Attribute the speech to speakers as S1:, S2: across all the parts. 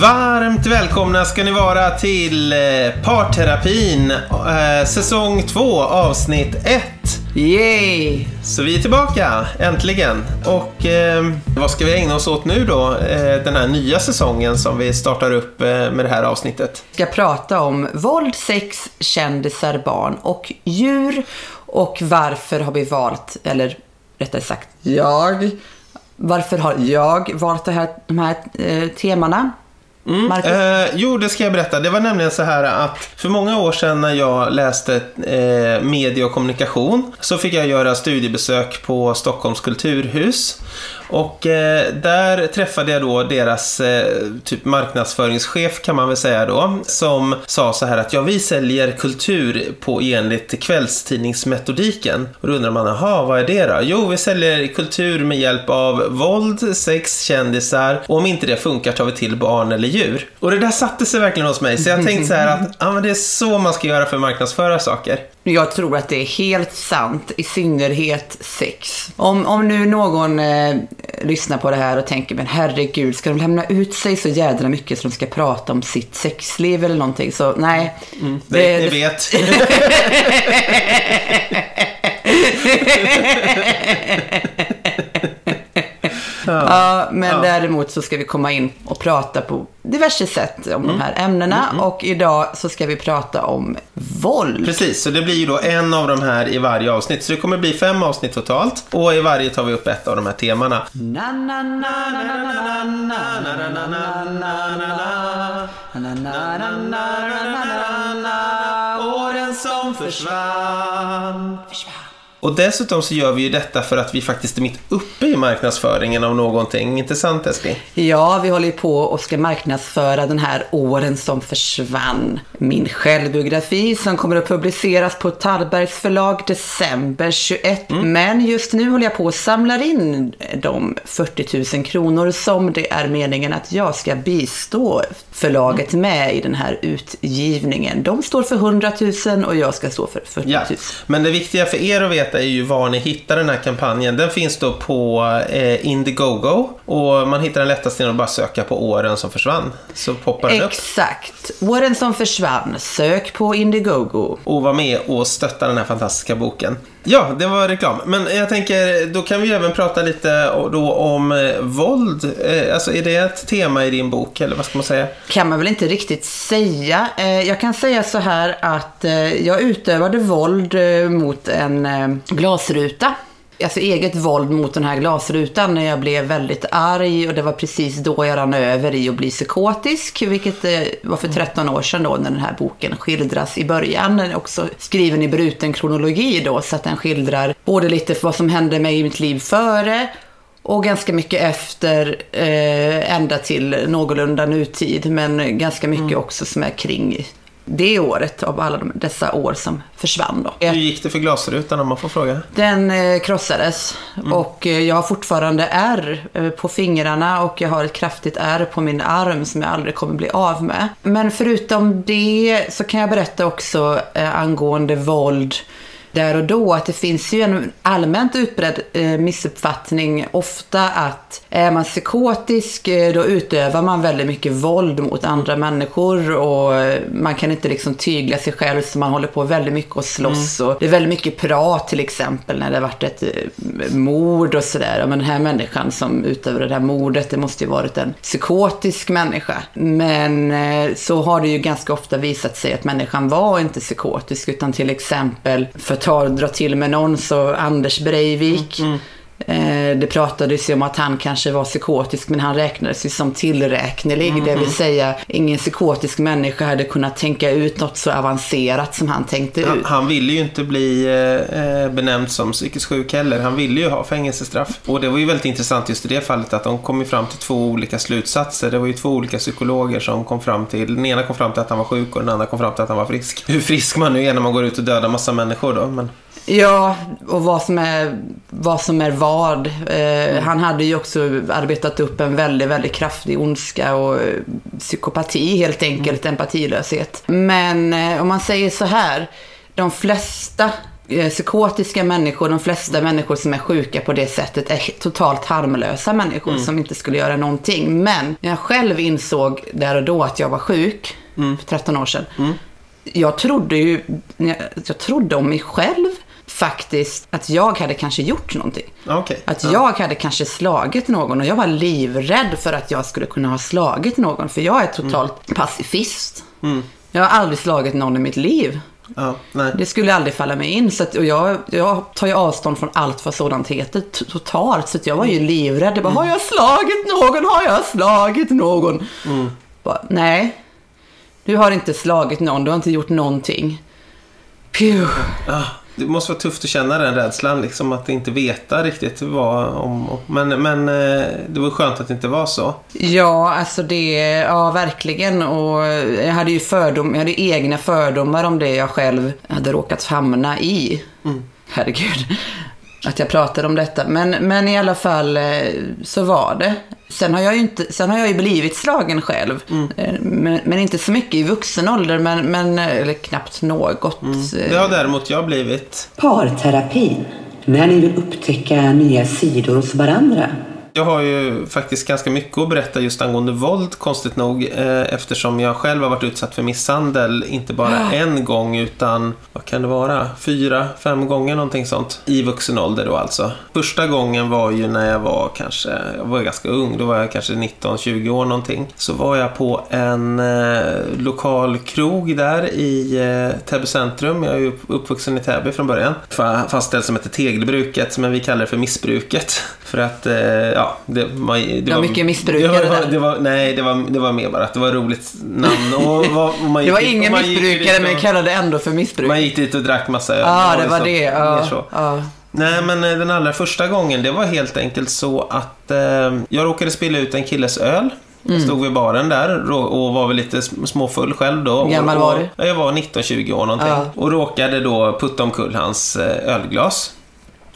S1: Varmt välkomna ska ni vara till eh, Parterapin, eh, säsong 2, avsnitt 1.
S2: Yay!
S1: Så vi är tillbaka, äntligen. Och eh, vad ska vi ägna oss åt nu då? Eh, den här nya säsongen som vi startar upp eh, med det här avsnittet.
S2: Vi ska prata om våld, sex, kändisar, barn och djur. Och varför har vi valt, eller rättare sagt jag, varför har jag valt det här, de här eh, temana? Marcus?
S1: Eh, jo, det ska jag berätta. Det var nämligen så här att för många år sedan när jag läste eh, media och kommunikation så fick jag göra studiebesök på Stockholms kulturhus. Och eh, där träffade jag då deras eh, typ marknadsföringschef kan man väl säga då. Som sa så här att ja, vi säljer kultur på enligt kvällstidningsmetodiken. Och då undrar man, jaha, vad är det då? Jo, vi säljer kultur med hjälp av våld, sex, kändisar och om inte det funkar tar vi till barn eller djur. Och det där satte sig verkligen hos mig. Så jag tänkte så här att ja, men det är så man ska göra för att marknadsföra saker.
S2: Jag tror att det är helt sant, i synnerhet sex. Om, om nu någon eh, lyssnar på det här och tänker, men herregud, ska de lämna ut sig så jädra mycket så de ska prata om sitt sexliv eller någonting? Så nej.
S1: Det, ni vet.
S2: ja, men
S1: ja.
S2: däremot så ska vi komma in och prata på diverse sätt om mm. de här ämnena. Mm. Och idag så ska vi prata om våld.
S1: Precis, så det blir ju då en av de här i varje avsnitt. Så det kommer bli fem avsnitt totalt. Och i varje tar vi upp ett av de här temana. Åren som försvann. försvann. Och dessutom så gör vi ju detta för att vi faktiskt är mitt uppe i marknadsföringen av någonting. Inte sant Eskil?
S2: Ja, vi håller ju på och ska marknadsföra den här Åren som försvann. Min självbiografi som kommer att publiceras på Tallbergs förlag december 21. Men just nu håller jag på att samla in de 40 000 kronor som det är meningen att jag ska bistå förlaget med i den här utgivningen. De står för 100 000 och jag ska stå för 40 000.
S1: Ja. Men det viktiga för er att veta är ju var ni hittar den här kampanjen. Den finns då på eh, Indiegogo. Och man hittar den lättast genom att bara söka på åren som försvann. Så poppar den upp.
S2: Exakt. Åren som försvann. Sök på Indiegogo.
S1: och vara med och stötta den här fantastiska boken. Ja, det var reklam. Men jag tänker, då kan vi även prata lite då om eh, våld. Eh, alltså, är det ett tema i din bok, eller vad ska man säga?
S2: kan man väl inte riktigt säga. Eh, Jag kan säga så här att eh, jag utövade våld eh, mot en eh, glasruta. Alltså eget våld mot den här glasrutan när jag blev väldigt arg och det var precis då jag rann över i att bli psykotisk, vilket eh, var för 13 år sedan då när den här boken skildras i början. Den är också skriven i bruten kronologi då, så att den skildrar både lite vad som hände mig i mitt liv före och ganska mycket efter, eh, ända till någorlunda nutid, men ganska mycket också som är kring det året av alla de, dessa år som försvann då.
S1: Hur gick det för glasrutan om man får fråga?
S2: Den eh, krossades och eh, jag har fortfarande ärr eh, på fingrarna och jag har ett kraftigt ärr på min arm som jag aldrig kommer bli av med. Men förutom det så kan jag berätta också eh, angående våld där och då att det finns ju en allmänt utbredd eh, missuppfattning ofta att är man psykotisk eh, då utövar man väldigt mycket våld mot andra människor och eh, man kan inte liksom tygla sig själv så man håller på väldigt mycket och slåss och det är väldigt mycket prat till exempel när det har varit ett mord och sådär. Men den här människan som utövade det här mordet det måste ju varit en psykotisk människa. Men så har det ju ganska ofta visat sig att människan var inte psykotisk utan till exempel för tar, drar till med någon så Anders Breivik. Mm, mm. Det pratades ju om att han kanske var psykotisk men han räknades ju som tillräknelig. Det vill säga ingen psykotisk människa hade kunnat tänka ut något så avancerat som han tänkte
S1: Han,
S2: ut.
S1: han ville ju inte bli eh, benämnd som psykiskt sjuk heller. Han ville ju ha fängelsestraff. Och det var ju väldigt intressant just i det fallet att de kom ju fram till två olika slutsatser. Det var ju två olika psykologer som kom fram till... Den ena kom fram till att han var sjuk och den andra kom fram till att han var frisk. Hur frisk man nu är när man går ut och dödar massa människor då. Men...
S2: Ja, och vad som är vad. Som är vad. Eh, Han hade ju också arbetat upp en väldigt, väldigt kraftig ondska och eh, psykopati helt enkelt, empatilöshet. Men eh, om man säger så här, de flesta eh, psykotiska människor, de flesta människor som är sjuka på det sättet är totalt harmlösa människor som inte skulle göra någonting. Men när jag själv insåg där och då att jag var sjuk, för 13 år sedan, jag trodde ju, jag, jag trodde om mig själv faktiskt att jag hade kanske gjort någonting.
S1: Okej.
S2: Att jag hade kanske slagit någon och jag var livrädd för att jag skulle kunna ha slagit någon. För jag är totalt pacifist. Jag har aldrig slagit någon i mitt liv.
S1: Ja.
S2: Det skulle aldrig falla mig in. Så att, och jag, jag tar ju avstånd från allt vad sådant heter totalt. Så jag var ju livrädd. Jag bara, har jag slagit någon? Har jag slagit någon? Bara, Nej, du har inte slagit någon. Du har inte gjort någonting. Pew.
S1: Ah, det måste vara tufft att känna den rädslan, liksom att inte veta riktigt vad om... Men, men eh, det var skönt att det inte var så.
S2: Ja, alltså det, ja verkligen. Och jag hade ju fördom, jag hade egna fördomar om det jag själv hade råkat hamna i. Herregud. Att jag pratade om detta. Men, men i alla fall eh, så var det. Sen har jag ju, inte, sen har jag ju blivit slagen själv. Eh, Men, men inte så mycket i vuxen ålder, men, men eh, eller knappt något.
S1: Det har däremot jag blivit.
S3: Parterapin. När ni vill upptäcka nya sidor hos varandra.
S1: Jag har ju faktiskt ganska mycket att berätta just angående våld, konstigt nog. Eh, eftersom jag själv har varit utsatt för misshandel, inte bara en gång utan, vad kan det vara, fyra, fem gånger någonting sånt. I vuxen ålder då alltså. Första gången var ju när jag var kanske, jag var ganska ung, då var jag kanske 19-20 år någonting. Så var jag på en eh, lokal krog där i eh, Täby centrum. Jag är ju uppvuxen i Täby från början. Fa- Fast ställe som heter Tegelbruket, men vi kallar det för Missbruket. För att, eh, ja, det, man, det,
S2: var mycket missbrukare
S1: det var, det var, Nej, det var, det var mer bara att det var ett roligt namn. Och, och man
S2: Det var ingen missbrukare, men
S1: och-
S2: jag kallade det ändå för missbruk.
S1: Man gick dit och drack massa öl.
S2: Ja, det var
S1: så-
S2: det. Ja,
S1: så.
S2: ja.
S1: Nej, men eh, den allra första gången, det var helt enkelt så att eh, jag råkade spilla ut en killes öl.
S2: Mm.
S1: Stod vid baren där och var väl lite sm- småfull själv då.
S2: Hur gammal var du?
S1: Ja, Jag var 19-20 år någonting.
S2: Ja.
S1: Och råkade då putta omkull hans eh, ölglas.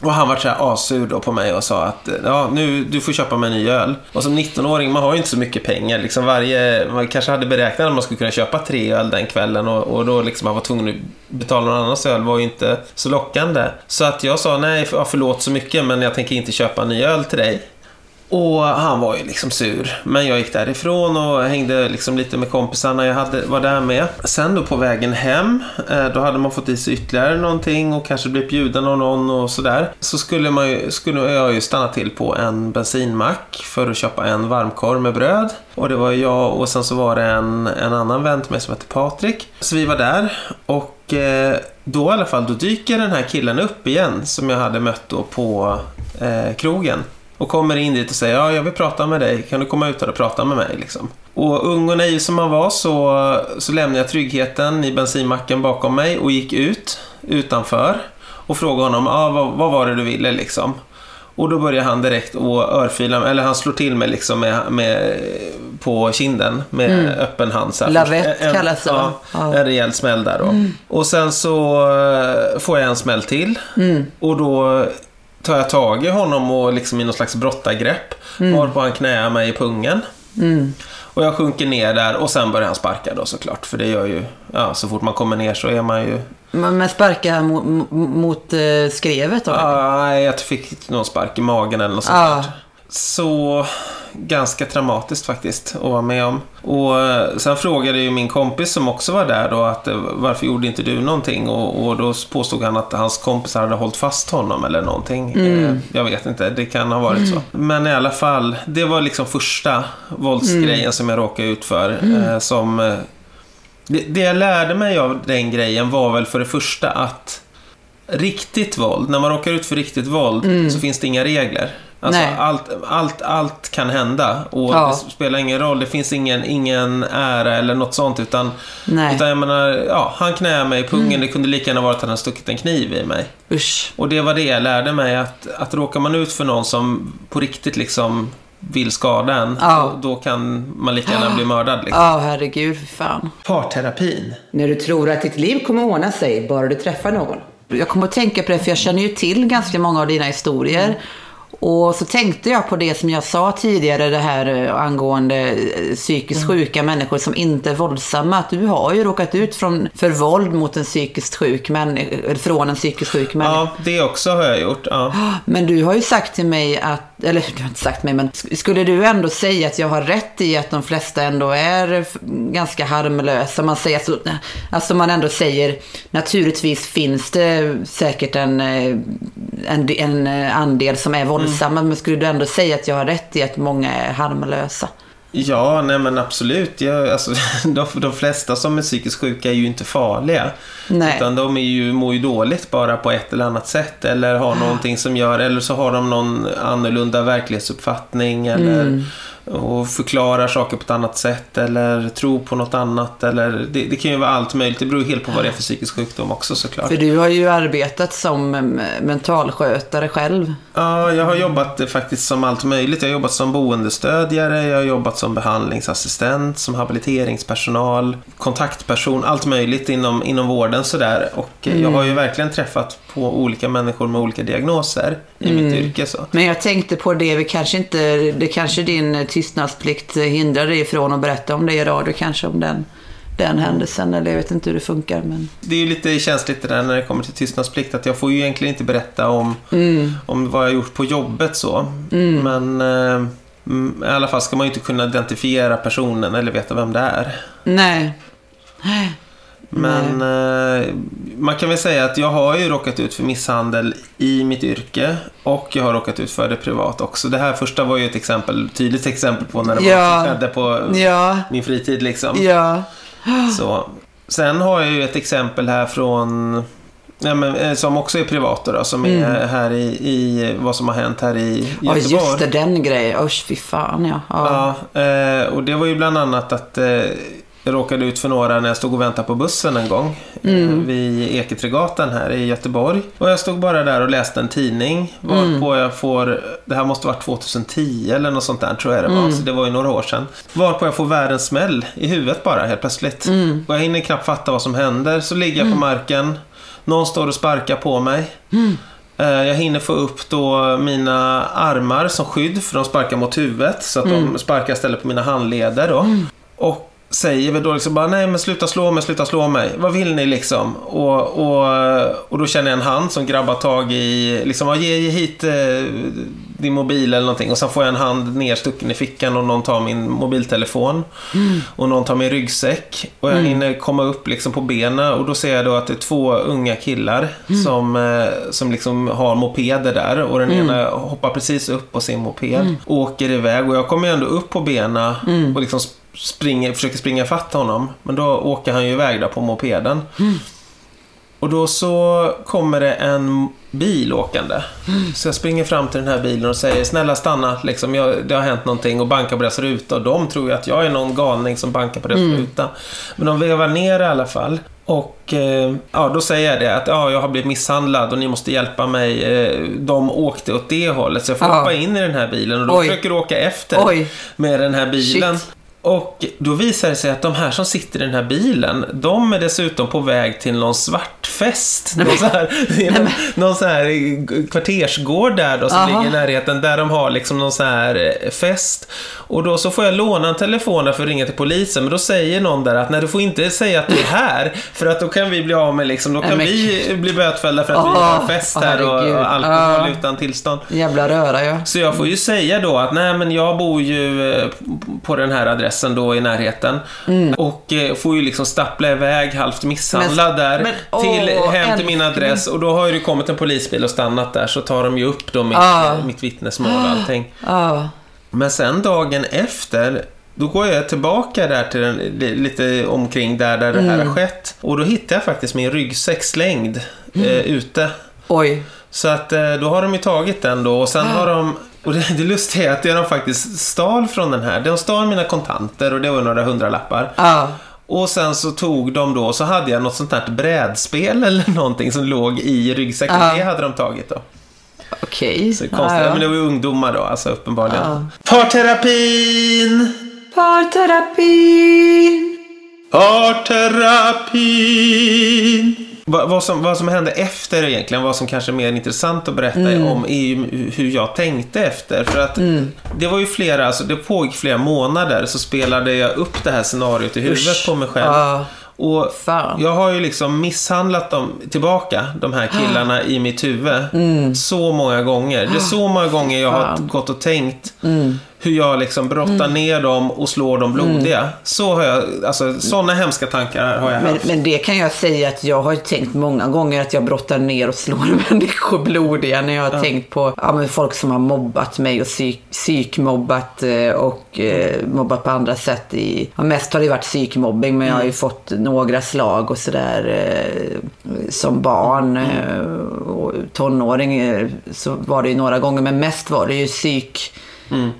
S1: Och han var så här asur då på mig och sa att eh, ja, nu, du får köpa mig en ny öl. Och som 19-åring, man har ju inte så mycket pengar. Liksom varje, man kanske hade beräknat att man skulle kunna köpa tre öl den kvällen och, och då liksom man var tvungen att betala någon annans öl var ju inte så lockande. Så att jag sa nej, förlåt så mycket men jag tänker inte köpa en ny öl till dig. Och han var ju liksom sur. Men jag gick därifrån och hängde liksom lite med kompisarna jag hade, var där med. Sen då på vägen hem, eh, då hade man fått i sig ytterligare någonting och kanske blivit bjuden av någon och sådär. Så skulle, man ju, skulle jag ju stanna till på en bensinmack för att köpa en varmkorv med bröd. Och det var jag och sen så var det en, en annan vän till mig som hette Patrik. Så vi var där och eh, då i alla fall, då dyker den här killen upp igen som jag hade mött då på eh, krogen. Och kommer in dit och säger ja, jag vill prata med dig. Kan du komma ut här och prata med mig? Liksom. Och ung och naiv som man var så, så lämnade jag tryggheten i bensinmacken bakom mig och gick ut utanför och frågade honom ah, vad, vad var det du ville liksom. Och då börjar han direkt och örfila mig, eller han slår till mig liksom med, med, på kinden med öppen hand. Så här.
S2: Lavett
S1: En-
S2: kallas det,
S1: Ja?
S2: Ja.
S1: en rejäl smäll där då. Och sen så eh, får jag en smäll till. Och då tar jag tag i honom och liksom i någon slags brottargrepp. Varpå han knäar mig i pungen. Och jag sjunker ner där och sen börjar han sparka då såklart. För det gör ju, ja så fort man kommer ner så är man ju...
S2: Men men sparka mot, mot eh, skrevet då?
S1: Ah, Nej, jag fick någon spark i magen eller något sånt
S2: Ja.
S1: Så ganska traumatiskt faktiskt att vara med om. Och eh, sen frågade ju min kompis som också var där då att eh, varför gjorde inte du någonting? Och, och då påstod han att hans kompisar hade hållit fast honom eller någonting. Eh, Jag vet inte, det kan ha varit så. Men i alla fall, det var liksom första våldsgrejen som jag råkade ut för. Eh, som, det, det jag lärde mig av den grejen var väl för det första att riktigt våld, när man råkar ut för riktigt våld så finns det inga regler. Alltså,
S2: Nej.
S1: allt, allt, allt kan hända och
S2: Ja.
S1: det spelar ingen roll. Det finns ingen, ingen ära eller något sånt utan,
S2: Nej.
S1: utan jag menar, ja, han knäade mig i pungen. Det kunde lika gärna varit att han stuckit en kniv i mig.
S2: Usch.
S1: Och det var det jag lärde mig att, att råkar man ut för någon som på riktigt liksom vill skada en,
S2: Ja.
S1: då, kan man lika gärna bli mördad. Liksom.
S2: Ja, herregud, för fan.
S1: Parterapin.
S2: När du tror att ditt liv kommer ordna sig bara du träffar någon. Jag kommer att tänka på det, för jag känner ju till ganska många av dina historier. Och så tänkte jag på det som jag sa tidigare, det här eh, angående eh, psykiskt
S1: Mm.
S2: sjuka människor som inte är våldsamma. Att du har ju råkat ut från, för våld mot en psykiskt sjuk människa, från en psykiskt sjuk människa.
S1: Ja, det också har jag gjort. Ja.
S2: Men du har ju sagt till mig att, eller du har inte sagt mig, men sk- skulle du ändå säga att jag har rätt i att de flesta ändå är ganska harmlösa? Man säger alltså, alltså man ändå säger, naturligtvis finns det säkert en, eh, en, en andel som är våldsamma, men skulle du ändå säga att jag har rätt i att många är harmlösa?
S1: Ja, nej men absolut. Jag, alltså, de, de flesta som är psykiskt sjuka är ju inte farliga.
S2: Nej.
S1: Utan de är ju, mår ju dåligt bara på ett eller annat sätt. Eller har någonting som gör, eller så har de någon annorlunda verklighetsuppfattning. Eller, och förklarar saker på ett annat sätt. Eller tror på något annat. Eller, det, det kan ju vara allt möjligt. Det beror helt på vad det är för psykisk sjukdom också såklart.
S2: För du har ju arbetat som eh, mentalskötare själv.
S1: Ja, jag har jobbat faktiskt som allt möjligt. Jag har jobbat som boendestödjare, jag har jobbat som behandlingsassistent, som habiliteringspersonal, kontaktperson, allt möjligt inom, inom vården sådär. Och eh, jag har ju verkligen träffat på olika människor med olika diagnoser i mitt yrke. Så.
S2: Men jag tänkte på det, vi kanske inte, det kanske din tystnadsplikt hindrar dig ifrån att berätta om det i radio kanske, om den, den händelsen. Eller jag vet inte hur det funkar. Men...
S1: Det är ju lite känsligt det där när det kommer till tystnadsplikt att jag får ju egentligen inte berätta om, om vad jag gjort på jobbet så. Men eh, mm, i alla fall ska man ju inte kunna identifiera personen eller veta vem det är.
S2: Nej.
S1: Men eh, man kan väl säga att jag har ju råkat ut för misshandel i mitt yrke och jag har råkat ut för det privat också. Det här första var ju ett exempel, tydligt exempel på när det
S2: Ja.
S1: var skedde på
S2: Ja.
S1: min fritid liksom.
S2: Ja.
S1: Så. Sen har jag ju ett exempel här från Ja, men, eh, som också är privat då, som är här i, i vad som har hänt här i
S2: Ja,
S1: Göteborg.
S2: just det, den grejen. Usch, fy fan ja. ja.
S1: Ja, eh, och det var ju bland annat att eh, jag råkade ut för några när jag stod och väntade på bussen en gång. Eh, vid Eketregatan här i Göteborg. Och jag stod bara där och läste en tidning. Varpå jag får, det här måste vara 2010 eller något sånt där tror jag det var. Så det var ju några år sedan. Varpå jag får världens smäll i huvudet bara helt plötsligt. Och jag hinner knappt fatta vad som händer. Så ligger jag på marken. Någon står och sparkar på mig. Eh, Jag hinner få upp då mina armar som skydd för de sparkar mot huvudet. Så att de sparkar istället på mina handleder då. Och säger väl då liksom bara nej men sluta slå mig, sluta slå mig. Vad vill ni liksom? Och, och, och då känner jag en hand som grabbar tag i, liksom "Ja, ge, ge hit eh, din mobil eller någonting. Och sen får jag en hand nerstucken i fickan och någon tar min mobiltelefon. Och någon tar min ryggsäck. Och jag hinner komma upp liksom på benen och då ser jag då att det är två unga killar som, eh, som liksom har mopeder där. Och den ena hoppar precis upp på sin moped och åker iväg. Och jag kommer ändå upp på benen och liksom springer, försöker springa fatt honom. Men då åker han ju iväg där på mopeden. Och då så kommer det en bil åkande. Så jag springer fram till den här bilen och säger snälla stanna, liksom, jag, det har hänt någonting och bankar på deras ruta. Och de tror ju att jag är någon galning som bankar på deras ruta. Men de vevar ner i alla fall. Och eh, ja, då säger jag det att ja, jag har blivit misshandlad och ni måste hjälpa mig. Eh, de åkte åt det hållet så jag får
S2: Ja.
S1: hoppa in i den här bilen och då
S2: Oj.
S1: försöker åka efter
S2: Oj.
S1: med den här bilen.
S2: Shit.
S1: Och då visar det sig att de här som sitter i den här bilen, de är dessutom på väg till någon svartfest. Någon så här, är någon, någon så här kvartersgård där då som
S2: Aha.
S1: ligger i närheten, där de har liksom någon så här eh, fest. Och då så får jag låna en telefon för att ringa till polisen, men då säger någon där att nej, du får inte säga att du är här, för att då kan vi bli av med liksom, då kan
S2: Nej,
S1: vi bli bötfällda för att vi
S2: Åh,
S1: har fest
S2: åh,
S1: här och,
S2: herregud.
S1: och alkohol
S2: Ja.
S1: utan tillstånd.
S2: Jävla röra ja.
S1: Så jag får ju säga då att nej men jag bor ju eh, på den här adressen då i närheten. Och eh, får ju liksom stappla iväg halvt misshandlad
S2: Men-
S1: där
S2: men,
S1: till,
S2: åh,
S1: hem till min adress. Och då har ju det kommit en polisbil och stannat där så tar de ju upp då mitt,
S2: Ah.
S1: eh, mitt vittnesmål och allting.
S2: Ja.
S1: Men sen dagen efter då går jag tillbaka där till den, li- lite omkring där, där det här
S2: Mm.
S1: har skett. Och då hittar jag faktiskt min ryggsäck slängd eh, ute.
S2: Oj.
S1: Så att eh, då har de ju tagit den då och sen har de och det, det lustiga är att det de faktiskt stal från den här, de stal mina kontanter och det var några hundralappar.
S2: Ja.
S1: Och sen så tog de då, så hade jag något sånt här brädspel eller någonting som låg i ryggsäcken.
S2: Ja.
S1: Det hade de tagit då.
S2: Okej.
S1: Så det konstigt,
S2: Ja, ja.
S1: men det var ju ungdomar då, alltså uppenbarligen.
S2: Ja.
S1: Parterapin!
S2: Parterapi.
S1: Parterapin! Vad, vad, som, vad som hände efter egentligen, vad som kanske är mer intressant att berätta
S2: Mm.
S1: om, är ju hur jag tänkte efter. För att det var ju flera, alltså det pågick flera månader, så spelade jag upp det här scenariot i huvudet
S2: Usch.
S1: på mig själv.
S2: Ja.
S1: Och
S2: Fan.
S1: jag har ju liksom misshandlat dem tillbaka, de här killarna i mitt huvud. Så många gånger. Det är så många gånger jag har
S2: Mm.
S1: Gått och tänkt hur jag liksom brottar ner dem och slår dem blodiga. Så har jag, alltså sådana hemska tankar har jag
S2: Men,
S1: haft.
S2: men det kan jag säga att jag har tänkt många gånger att jag brottar ner och slår människor blodiga när jag har tänkt på ja, folk som har mobbat mig och psyk, psykmobbat eh, och eh, mobbat på andra sätt. I, ja, mest har det varit psykmobbing men jag har ju fått några slag och sådär eh, som barn eh, och tonåring eh, så var det ju några gånger men mest var det ju psyk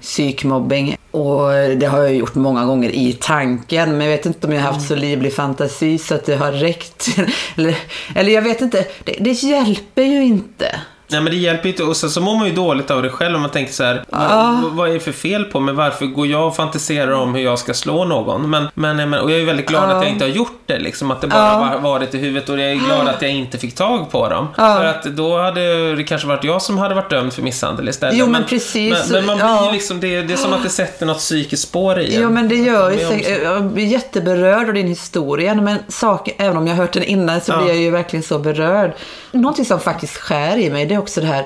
S2: psykmobbing. Och det har jag gjort många gånger i tanken. Men jag vet inte om jag har haft så livlig fantasi så att det har räckt. eller, eller jag vet inte. Det, det hjälper ju inte.
S1: Nej men det hjälper inte. Och sen så mår man ju dåligt av det själv om man tänker så här. Vad, vad är det för fel på mig? Varför går jag och fantiserar om hur jag ska slå någon? Men, men, men och jag är väldigt glad att jag inte har gjort det. Liksom, att det bara
S2: Ja.
S1: var, varit i huvudet. Och jag är glad att jag inte fick tag på dem. För att då hade det kanske varit jag som hade varit dömd för misshandel istället.
S2: Jo, men precis.
S1: Men, men man blir liksom, det, det är som att det sätter något psykiskt spår i en.
S2: Jo men det gör ju. Jag blir jätteberörd av din historia. Men sak, även om jag har hört den innan så blir jag ju verkligen så berörd. Någonting som faktiskt skär i mig det är också det här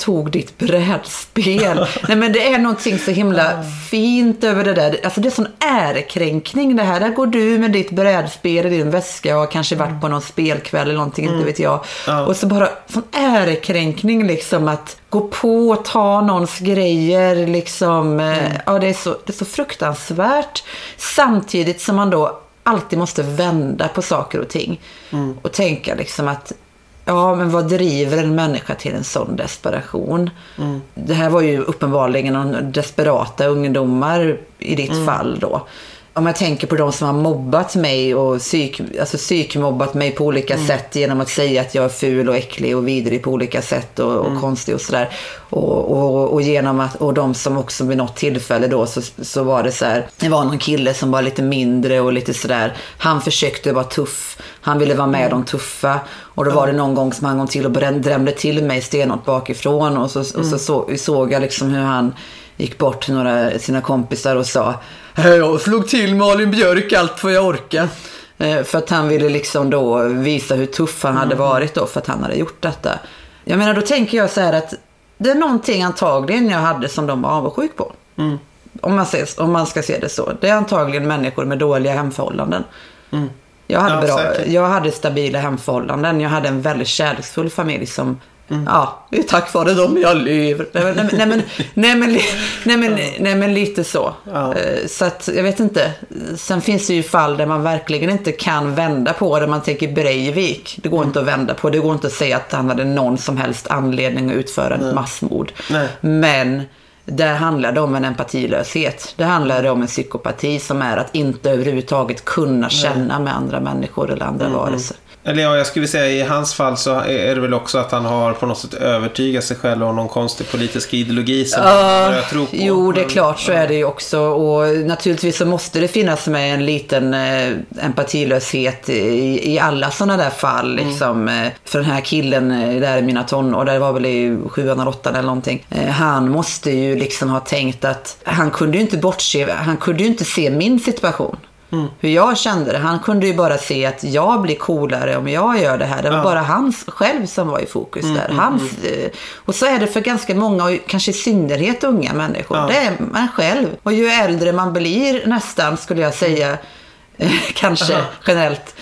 S2: tog ditt brädspel. Nej men det är någonting så himla fint över det där. Alltså det är sån ärekränkning det här. Där går du med ditt brädspel i din väska och har kanske varit på någon spelkväll eller någonting, inte vet jag.
S1: Ja.
S2: Och så bara sån ärekränkning liksom att gå på och ta någons grejer liksom. eh, Ja, det är, så, det är så fruktansvärt. Samtidigt som man då alltid måste vända på saker och ting. Och tänka liksom att Ja, men vad driver en människa till en sån desperation? Det här var ju uppenbarligen någon desperata ungdomar i ditt fall då. Om jag tänker på de som har mobbat mig och psyk, alltså psykmobbat mig på olika sätt genom att säga att jag är ful och äcklig och vidrig på olika sätt och, och konstig och sådär. Och, och, och genom att, och de som också vid något tillfälle då så, så var det så här, det var någon kille som var lite mindre och lite sådär, han försökte vara tuff, han ville vara med de tuffa. Och då var det någon gång som han kom till och drämde till mig stenhårt bakifrån och så, och så, så såg jag liksom hur han gick bort till några sina kompisar och sa Jag slog till Malin Björk allt vad jag orkar. Eh, För att han ville liksom då visa hur tuff han hade varit då för att han hade gjort detta. Jag menar då tänker jag så här att det är någonting antagligen jag hade som de var avundsjuk på. Om, man ses, om man ska se det så. Det är antagligen människor med dåliga hemförhållanden. Jag hade,
S1: Ja,
S2: bra,
S1: säkert.
S2: jag hade stabila hemförhållanden. Jag hade en väldigt kärleksfull familj som Ja, det är tack vare dem jag lever. Nej men, nej, men, nej, men, nej, men, nej, men lite så.
S1: Ja.
S2: Eh, Så att, jag vet inte. Sen finns det ju fall där man verkligen inte kan vända på det. Man tänker Breivik. Det går inte att vända på. Det går inte att säga att han hade någon som helst anledning att utföra ett massmord. Men där handlar det om en empatilöshet. Det handlar om en psykopati som är att inte överhuvudtaget kunna känna med andra människor eller andra varelser.
S1: Eller ja, jag skulle säga i hans fall så är det väl också att han har på något sätt övertygat sig själv om någon konstig politisk ideologi som han börjar tro på.
S2: Jo, det är klart så är det ju också. Och naturligtvis så måste det finnas med en liten eh, empatilöshet i, i alla sådana där fall.
S1: Mm.
S2: Liksom. Eh, För den här killen eh, där i mina tonår, det var väl i sjuan eller åttan eller någonting. Eh, han måste ju liksom ha tänkt att han kunde ju inte bortse, han kunde ju inte se min situation.
S1: Mm.
S2: Hur jag kände det. Han kunde ju bara se att jag blir coolare om jag gör det här. Det var bara han själv som var i fokus
S1: Mm,
S2: där. Hans, eh, och så är det för ganska många, och kanske i synnerhet unga människor.
S1: Ja.
S2: Det är man själv. Och ju äldre man blir nästan, skulle jag säga, eh, kanske
S1: Aha.
S2: generellt,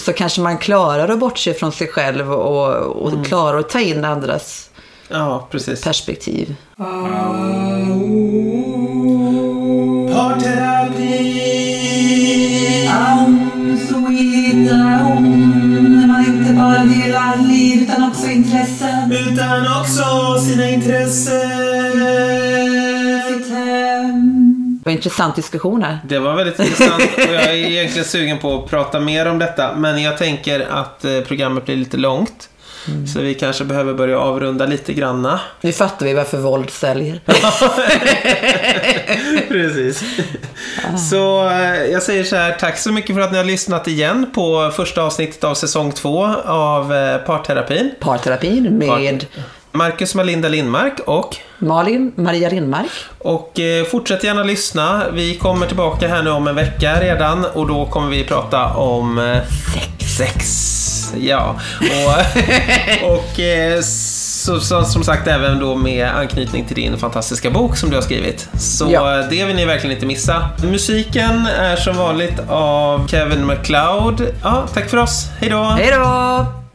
S2: så kanske man klarar att bortse från sig själv och, och
S1: Mm.
S2: klarar att ta in andras
S1: Ja, precis.
S2: perspektiv.
S1: Parterapi!
S4: Home, när man inte bara delar liv utan också intressen.
S1: Utan också sina intressen.
S4: Sitt hem.
S2: Det var en intressant diskussion här.
S1: Det var väldigt intressant och jag är egentligen sugen på att prata mer om detta. Men jag tänker att eh, programmet blir lite långt. Så vi kanske behöver börja avrunda lite granna.
S2: Nu fattar vi varför våld säljer.
S1: Precis. Så eh, jag säger så här, tack så mycket för att ni har lyssnat igen på första avsnittet av säsong två av eh, Parterapin.
S2: Parterapin med
S1: Marcus Malinda Lindmark och
S2: Malin Maria Lindmark.
S1: Och eh, fortsätt gärna lyssna. Vi kommer tillbaka här nu om en vecka redan och då kommer vi prata om eh, sex. sex. Ja, och, och eh, så, så, som sagt även då med anknytning till din fantastiska bok som du har skrivit. Så
S2: Ja.
S1: eh, det vill ni verkligen inte missa. Musiken är som vanligt av Kevin MacLeod. Ja, tack för oss. Hej då!
S2: Hej då!